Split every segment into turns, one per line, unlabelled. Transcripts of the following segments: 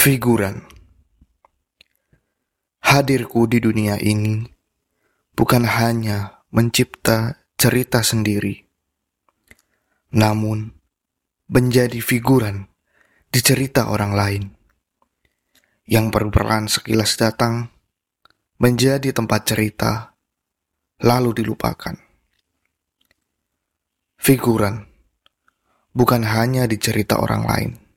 Figuran Hadirku di dunia ini bukan hanya mencipta cerita sendiri, namun menjadi figuran di cerita orang lain yang berperan sekilas datang menjadi tempat cerita lalu dilupakan. Figuran bukan hanya di cerita orang lain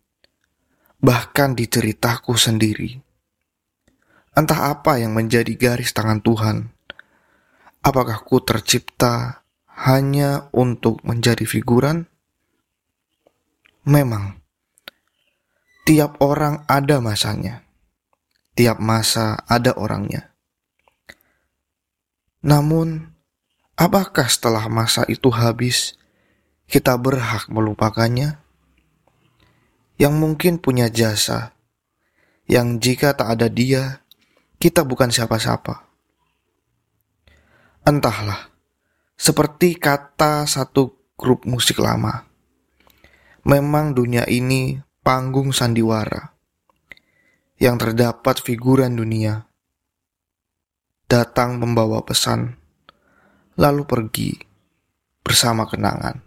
bahkan di ceritaku sendiri. Entah apa yang menjadi garis tangan Tuhan. Apakah ku tercipta hanya untuk menjadi figuran? Memang, tiap orang ada masanya. Tiap masa ada orangnya. Namun, apakah setelah masa itu habis, kita berhak melupakannya? Yang mungkin punya jasa, yang jika tak ada dia, kita bukan siapa-siapa. Entahlah, seperti kata satu grup musik lama, memang dunia ini panggung sandiwara yang terdapat figuran dunia datang membawa pesan, lalu pergi bersama kenangan.